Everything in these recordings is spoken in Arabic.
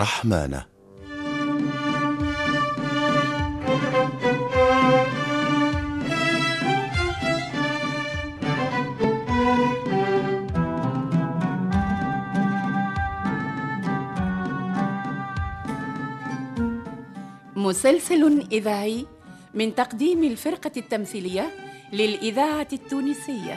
رحمانه. مسلسل إذاعي من تقديم الفرقة التمثيلية للإذاعة التونسية.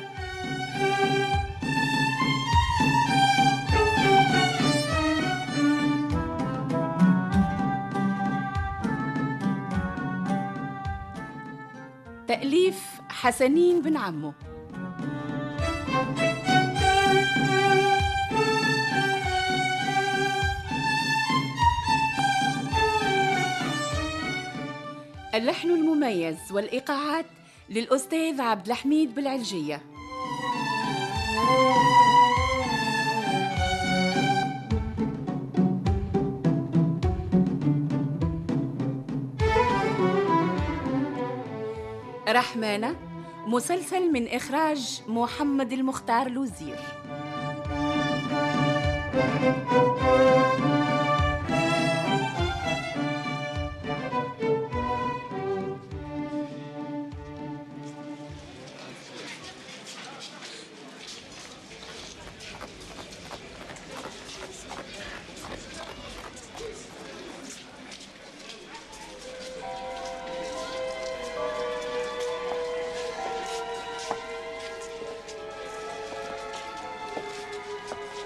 تأليف حسنين بن عمو. اللحن المميز والإيقاعات للأستاذ عبد الحميد بالعلجية. رحمانة مسلسل من إخراج محمد المختار لوزير.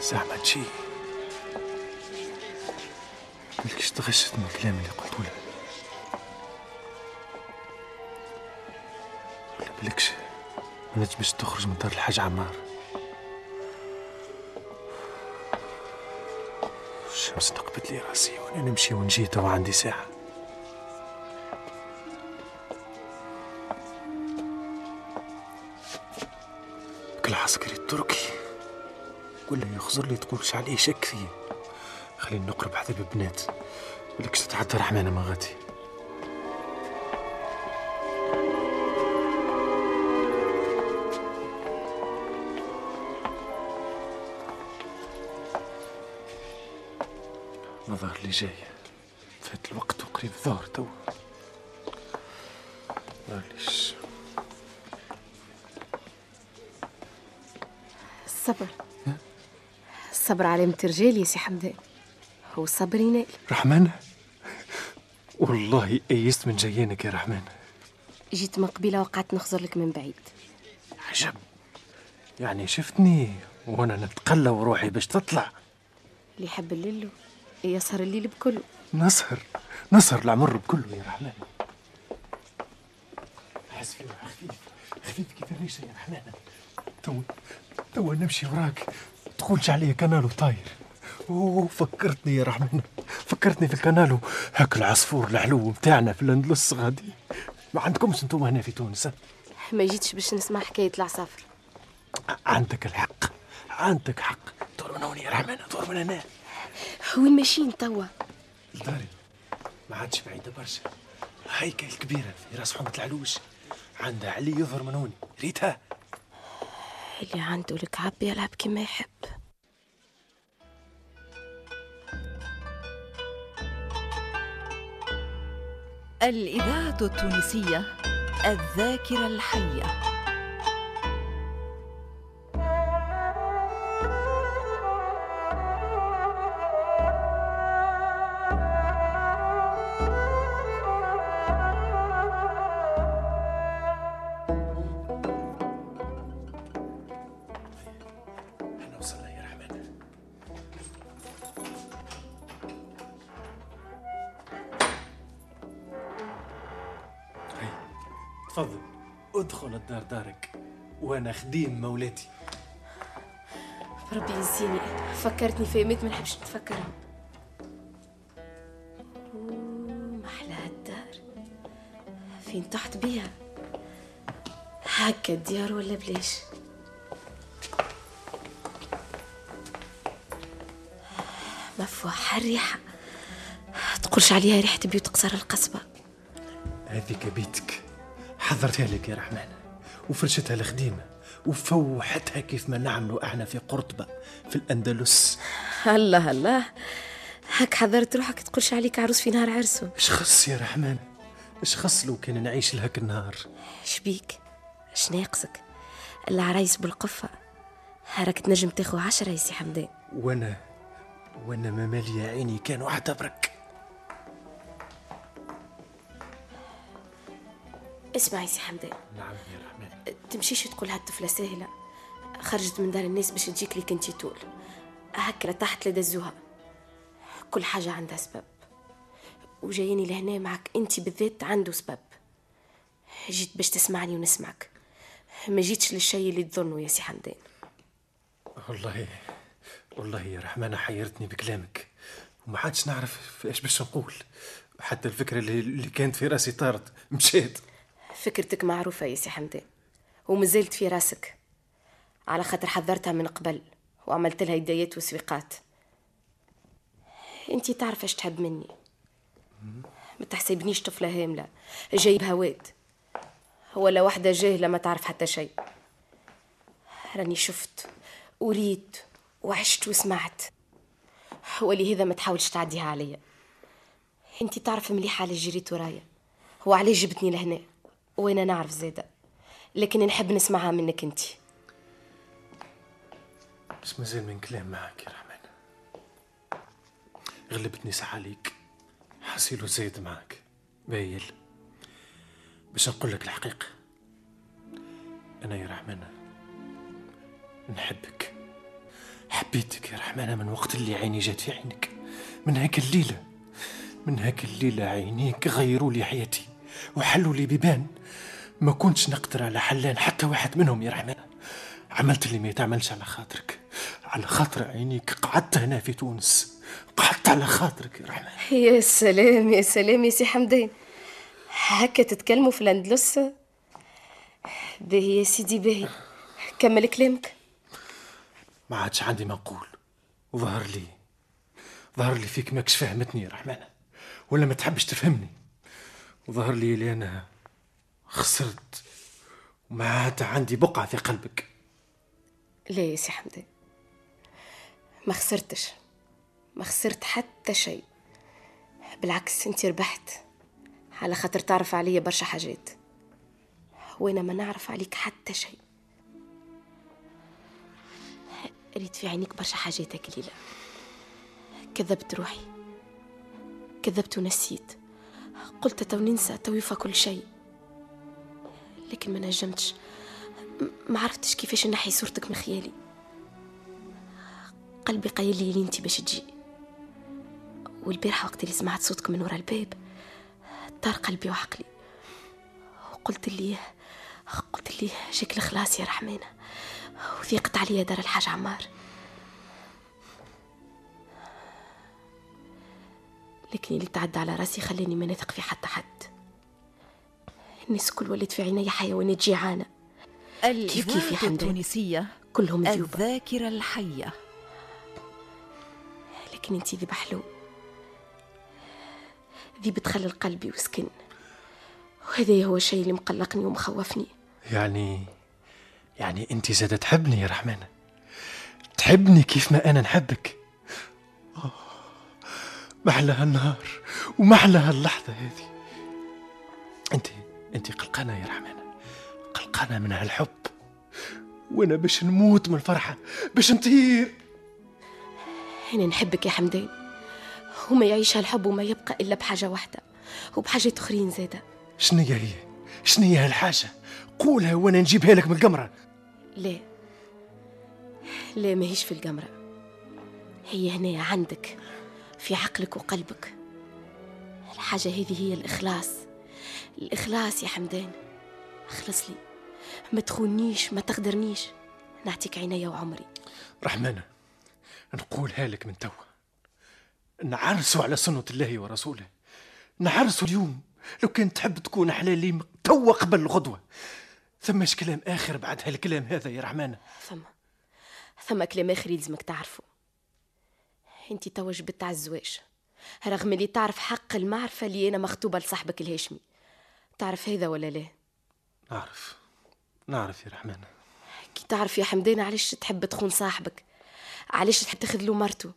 زعما تشي ملكش تغشت من الكلام اللي قلته لها ولا بلكش ما نجمش تخرج من دار الحاج عمار. الشمس نقبت لي راسي وأنا نمشي ونجي توا عندي ساعة. كل عسكري التركي. ولا يخزر لي تقولش عليه شك فيه خليني نقرب حتى ببنات ولكش تتعدى رحمانة ما غادي نظر اللي جاي. فات الوقت وقريب الظهر تو. معليش. الصبر. الصبر علامة الرجال يا سي حمدان. هو الصبر ينال. رحمانة والله ايست من جيانك يا رحمن. جيت من قبيلة وقعدت نخزر لك من بعيد. عجب. يعني شفتني وأنا نتقلى وروحي باش تطلع. اللي يحب الليل يسهر الليل بكله. نسهر. نسهر العمر بكله يا رحمن. حس فيه خفيف. خفيف كيف الريشة يا رحمن. تو تو نمشي وراك. تقولش عليا كنالو طاير. أوه فكرتني يا رحمن. فكرتني في الكنالو هاك العصفور العلو متاعنا في الأندلس غادي. ما عندكمش أنتم هنا في تونس؟ ما جيتش باش نسمع حكاية العصافر. عندك الحق. عندك حق. دور من هون يا رحمن دور من هنا. وين ماشيين توا؟ لداري. ما عادش بعيدة برشا. هيكل كبيرة في راس حمة العلوش. عندها علي يظهر من هون. ريتها. اللي عنده الكعب يلعب كما يحب. الإذاعة التونسية الذاكرة الحية. ادخل الدار دارك وأنا خديم مولاتي. ربي يزيني. فكرتني في ما نحبش نتفكرها محلى هالدار فين طحت بيها؟ هكا الديار ولا بلاش؟ مفوح الريحة تقولش عليها ريحة بيوت قصر القصبة. هذيك بيتك. حضرتها لك يا رحمن وفرشتها الخديمة وفوحتها كيف ما نعملوا إحنا في قرطبة في الأندلس. الله الله. هاك حضرت روحك تقولش عليك عروس في نهار عرسه اش خص يا رحمن؟ اش خص لو كان نعيش لهاك النهار؟ شبيك اش ناقصك؟ العرايس بالقفة. هاراك تنجم تاخو عشرة يا سي حمدان. وأنا وأنا ما مالي عيني كانوا اعتبرك يا سي حمدان. نعم يا رحمن. تمشيش تقول هالطفلة ساهلة. خرجت من دار الناس باش تجيك لك انتي طول هكا تحت لدزوها كل حاجة عندها سبب. وجاييني لهنا معك انتي بالذات عنده سبب. جيت باش تسمعني ونسمعك. ما جيتش للشيء اللي تظنه يا سي حمدان. والله والله يا رحمن حيرتني بكلامك. وما عادش نعرف إيش باش نقول. حتى الفكرة اللي, اللي كانت في راسي طارت مشيت فكرتك معروفة يا سي حمدان ومازلت في راسك. على خاطر حذرتها من قبل وعملت لها يديات وسويقات انتي تعرف إيش تحب مني. ما تحسبنيش طفلة هاملة جايب هواد ولا واحدة جاهلة ما تعرف حتى شيء. راني شفت وريت وعشت وسمعت. ولهذا ما تحاولش تعديها عليا. انتي تعرف مليح علاش جريت ورايا وعلاش جبتني لهنا. وأنا نعرف زيادة لكن نحب نسمعها منك انتي بس مازال من كلام معك يا رحمن. غلبتني ساعة عليك. حسيلو زايد معك. بايل. باش نقول لك الحقيقة. أنا يا رحمن نحبك. حبيتك يا رحمن من وقت اللي عيني جات في عينك. من هاك الليلة من هاك الليلة عينيك غيروا لي حياتي. وحلوا لي بيبان. ما كنتش نقدر على حلان حتى واحد منهم يا رحمن. عملت اللي ما يتعملش على خاطرك. على خاطر عينيك. قعدت هنا في تونس. قعدت على خاطرك يا رحمن. يا سلام يا سلام يا سي حمدان. هكا تتكلموا في الأندلس؟ باهي يا سيدي باهي. كمل كلامك. ما عادش عندي ما نقول وظهر لي. ظهر لي فيك ماكش فهمتني يا رحمن. ولا ما تحبش تفهمني. وظهر لي اللي أنا خسرت وما عاد عندي بقعة في قلبك. لا يا سي حمدان ما خسرتش ما خسرت حتى شيء. بالعكس انت ربحت على خاطر تعرف عليا برشا حاجات وأنا ما نعرف عليك حتى شيء. ريت في عينيك برشا حاجات هاك ليلة كذبت روحي كذبت ونسيت. قلت تو ننسى تو يوفى كل شيء. لكن ما نجمتش. ما عرفتش كيفاش نحي صورتك من خيالي. قلبي قايل لي انت باش تجي. والبارحة وقت اللي سمعت صوتك من ورا الباب طار قلبي وعقلي. وقلت لي قلت لي شكل خلاص يا رحمانة. وثيقت عليا دار الحاج عمار. لكن اللي تعدى على راسي خلاني ما نثق في حتى حد. الناس كل ولد في عيني حيوانات جيعانة. كيف كيف يا؟ التونسية كلهم ذيوبة الذاكرة الحية. لكن انتي ذي بحلو. ذي بتخلل قلبي وسكن. وهذا هو الشيء اللي مقلقني ومخوفني. يعني يعني انت زادة تحبني يا رحمن. تحبني كيف ما أنا نحبك. آه، محلى هالنهار ومحلى هاللحظة هذه. انت أنت قلقانة يا رحمن قلقانة من هالحب. وأنا باش نموت من الفرحة باش نطير. أنا نحبك يا حمدان. وما يعيش هالحب وما يبقى إلا بحاجة واحدة وبحاجات أخرين زادة. شنية هي شنية هالحاجة؟ قولها وأنا نجيبها لك من القمرة. لا. لا ماهيش في القمرة. هي هنا عندك. في عقلك وقلبك. الحاجة هذه هي الإخلاص. الإخلاص يا حمدان. اخلص لي. ما تخونيش ما تقدرنيش نعطيك عينيا وعمري. رحمانة نقولها لك من توا. نعرسوا على سنة الله ورسوله. نعرسوا اليوم. لو كان تحب تكون حلالي توا قبل الغدوة. ثماش كلام آخر بعد هالكلام هذا يا رحمانة. ثم ثم كلام آخر يلزمك تعرفه. انت توا جبت على الزواج. رغم اللي تعرف حق المعرفة اللي أنا مخطوبة لصاحبك الهاشمي. تعرف هذا ولا لا؟ نعرف. نعرف يا رحمانة كي تعرف يا حمدان علاش تحب تخون صاحبك؟ علاش تحب تاخذ له مرته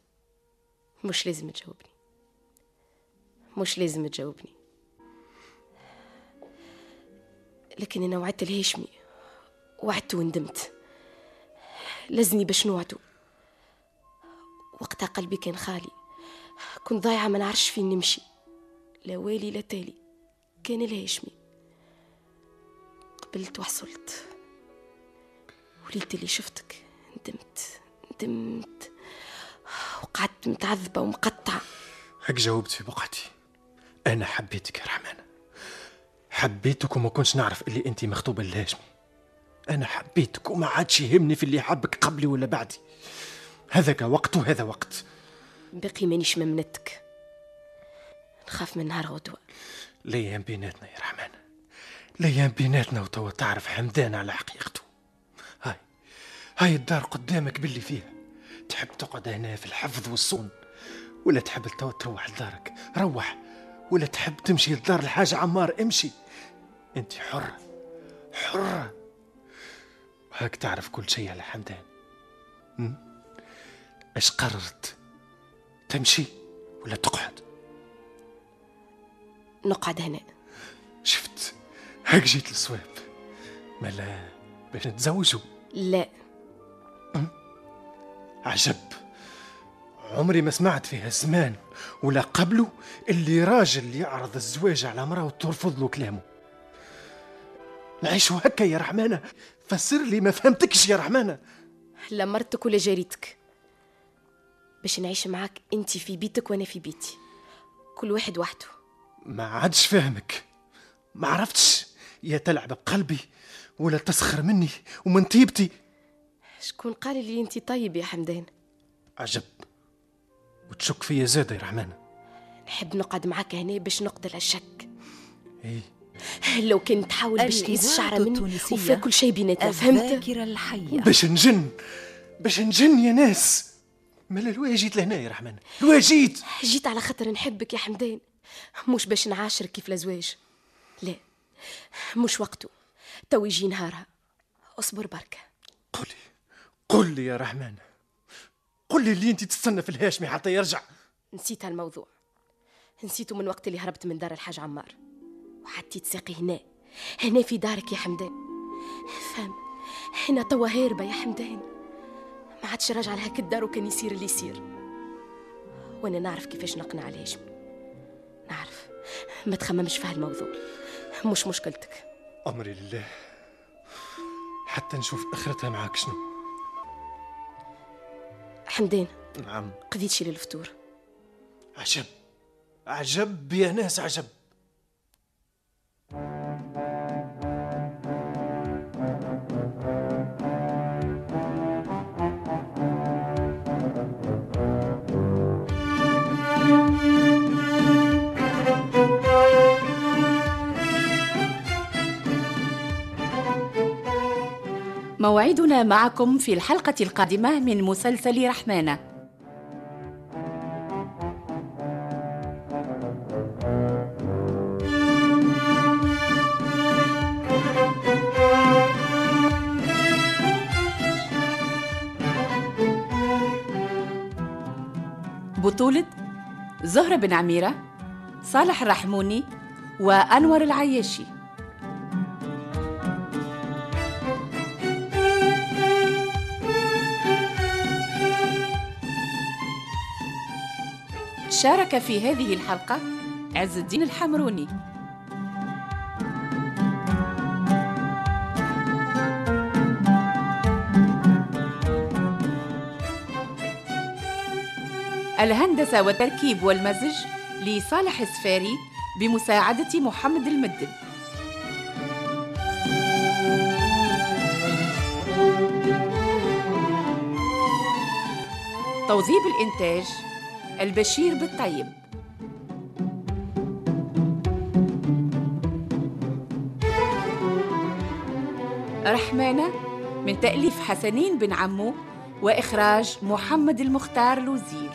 مش لازم تجاوبني. مش لازم تجاوبني. لكن أنا وعدت الهاشمي وعدت وندمت. لزني باش نوعدو. وقتها قلبي كان خالي. كنت ضايعة ما نعرفش فين نمشي. لا والي لا تالي. كان الهاشمي. قبلت وحصلت. وليلة اللي شفتك. ندمت. ندمت. وقعدت متعذبة ومقطعة. هك جاوبت في بقعتي. أنا حبيتك يا رحمانة حبيتك وما كنتش نعرف اللي أنت مخطوبة للهاشمي. أنا حبيتك وما عادش يهمني في اللي حبك قبلي ولا بعدي. هذاك وقت وهذا وقت. باقي مانيش ممنتك. نخاف من نهار غدوة. الأيام بيناتنا يا رحمانة الأيام بيناتنا وتوا تعرف حمدان على حقيقته. هاي هاي الدار قدامك باللي فيها. تحب تقعد هنا في الحفظ والصون ولا تحب توا تروح لدارك؟ روح. ولا تحب تمشي لدار الحاج عمار؟ امشي. انت حرة حرة وهاك تعرف كل شيء على حمدان. م? اش قررت؟ تمشي ولا تقعد؟ نقعد هنا. شفت؟ هاك جيت للصواب ملا باش نتزوجوا. لا. عجب. عمري ما سمعت فيها زمان ولا قبله اللي راجل يعرض الزواج على مرأة وترفض له كلامه. نعيشوا هكا يا رحمانة. فسر لي ما فهمتكش يا رحمانة. لا مرتك ولا جاريتك. باش نعيش معاك انت في بيتك وأنا في بيتي. كل واحد وحده. ما عادش فاهمك. ما عرفتش. يا تلعب بقلبي ولا تسخر مني ومن طيبتي. شكون قال لي انت طيب يا حمدان؟ عجب. وتشك فيا زادة يا رحمانة نحب نقعد معاك هنا باش نقتل الشك. إيه. لو كنت تحاول باش تقيس إلا هذه الشعرة مني وفيها كل شيء بيناتنا فهمت؟ الذاكرة الحية. باش نجن. باش نجن يا ناس. مالا علواي جيت لهنا يا رحمن؟ علواي جيت جيت على خاطر نحبك يا حمدان. مش باش نعاشرك كيف الازواج لا مش وقته. تو يجي نهارها. اصبر بركة. قولي قل لي يا رحمن. قل لي اللي انت تستنى في الهاشمي حتى يرجع. نسيت هالموضوع. نسيته من وقت اللي هربت من دار الحاج عمار. وحطيت ساقي هنا. هنا في دارك يا حمدان. فهم هنا توا هاربة يا حمدان. ما عادش راجعة لهاك الدار وكان يصير اللي يصير وأنا نعرف كيفاش نقنع الهاشمي نعرف. ما تخممش في هالموضوع. مش مشكلتك. أمري لله. حتى نشوف أخرتها معاك شنو. حمدان نعم. قضيت شي للفطور عجب. عجب يا ناس عجب. موعدنا معكم في الحلقة القادمة من مسلسل رحمانة بطولة زهرة بن عميرة صالح الرحموني وأنور العياشي. شارك في هذه الحلقة عز الدين الحمروني. الهندسة والتركيب والمزج لصالح السفاري بمساعدة محمد المدن. توظيف الإنتاج البشير بالطيب. رحمانة من تأليف حسنين بن عمو وإخراج محمد المختار لوزير.